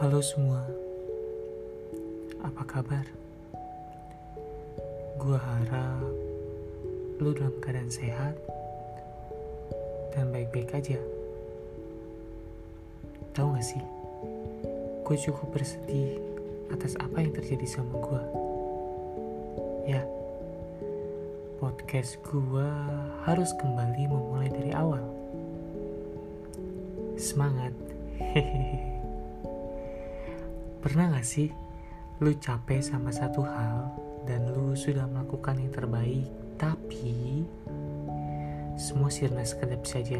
Halo semua, apa kabar? Gua harap lu dalam keadaan sehat dan baik-baik aja. Tahu gak sih, gue cukup bersedih atas apa yang terjadi sama gue. Ya, podcast gue harus kembali memulai dari awal. Semangat, hehehe. Pernah gak sih lu capek sama satu hal dan lu sudah melakukan yang terbaik tapi semua sirna sekedap saja.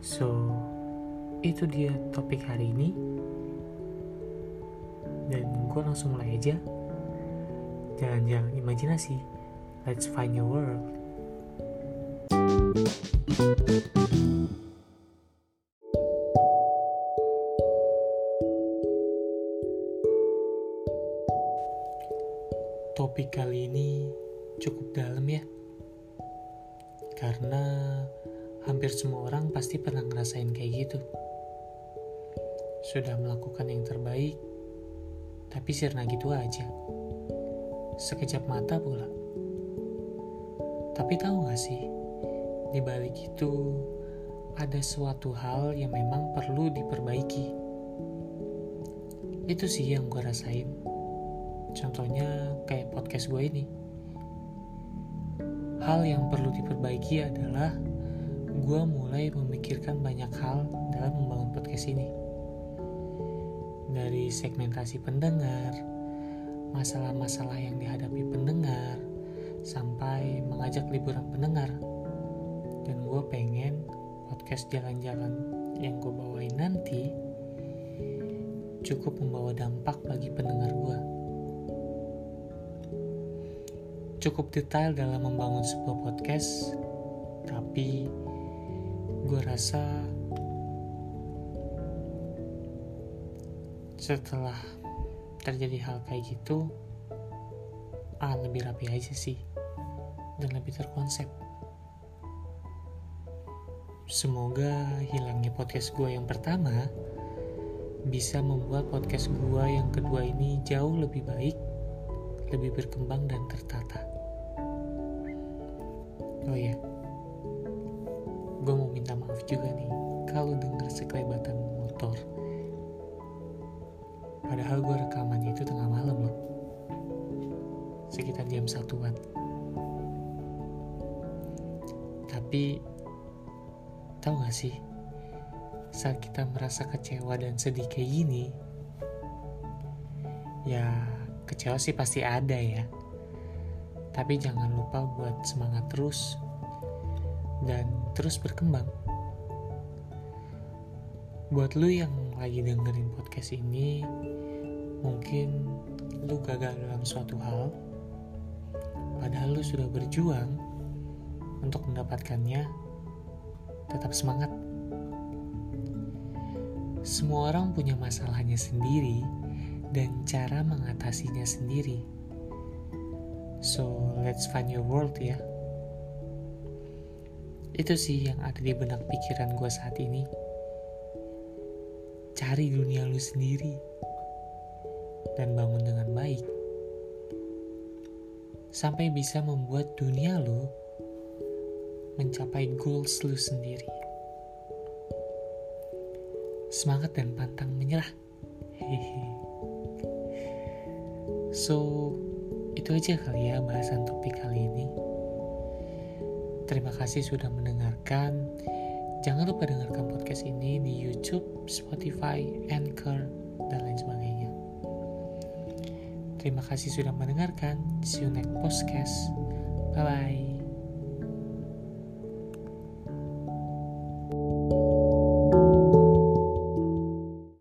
So, itu dia topik hari ini. Dan gue langsung mulai aja. Jalan-jalan imajinasi. Let's find your world. Topik kali ini cukup dalam ya. Karena hampir semua orang pasti pernah ngerasain kayak gitu. Sudah melakukan yang terbaik, tapi sirna gitu aja. Sekejap mata pula. Tapi tahu gak sih, di balik itu ada suatu hal yang memang perlu diperbaiki. Itu sih yang gue rasain. Contohnya kayak podcast gue ini. Hal yang perlu diperbaiki adalah gue mulai memikirkan banyak hal dalam membangun podcast ini. Dari segmentasi pendengar, masalah-masalah yang dihadapi pendengar, sampai mengajak liburan pendengar. Dan gue pengen podcast jalan-jalan yang gue bawain nanti cukup membawa dampak bagi pendengar cukup detail dalam membangun sebuah podcast, tapi gue rasa setelah terjadi hal kayak gitu, ah lebih rapi aja sih dan lebih terkonsep. Semoga hilangnya podcast gue yang pertama bisa membuat podcast gue yang kedua ini jauh lebih baik, lebih berkembang dan tertata. Oh ya, gue mau minta maaf juga nih kalau denger sekelebatan motor. Padahal gue rekamannya itu tengah malam loh, sekitar jam satuan. Tapi, tahu gak sih, saat kita merasa kecewa dan sedih kayak gini, ya kecewa sih pasti ada ya tapi jangan lupa buat semangat terus dan terus berkembang. Buat lu yang lagi dengerin podcast ini, mungkin lu gagal dalam suatu hal, padahal lu sudah berjuang untuk mendapatkannya, tetap semangat. Semua orang punya masalahnya sendiri dan cara mengatasinya sendiri So, let's find your world ya. Itu sih yang ada di benak pikiran gue saat ini. Cari dunia lu sendiri. Dan bangun dengan baik. Sampai bisa membuat dunia lu mencapai goals lu sendiri. Semangat dan pantang menyerah. Hehehe. So, itu aja kali ya bahasan topik kali ini. Terima kasih sudah mendengarkan. Jangan lupa dengarkan podcast ini di YouTube, Spotify, Anchor, dan lain sebagainya. Terima kasih sudah mendengarkan. See you next podcast. Bye bye.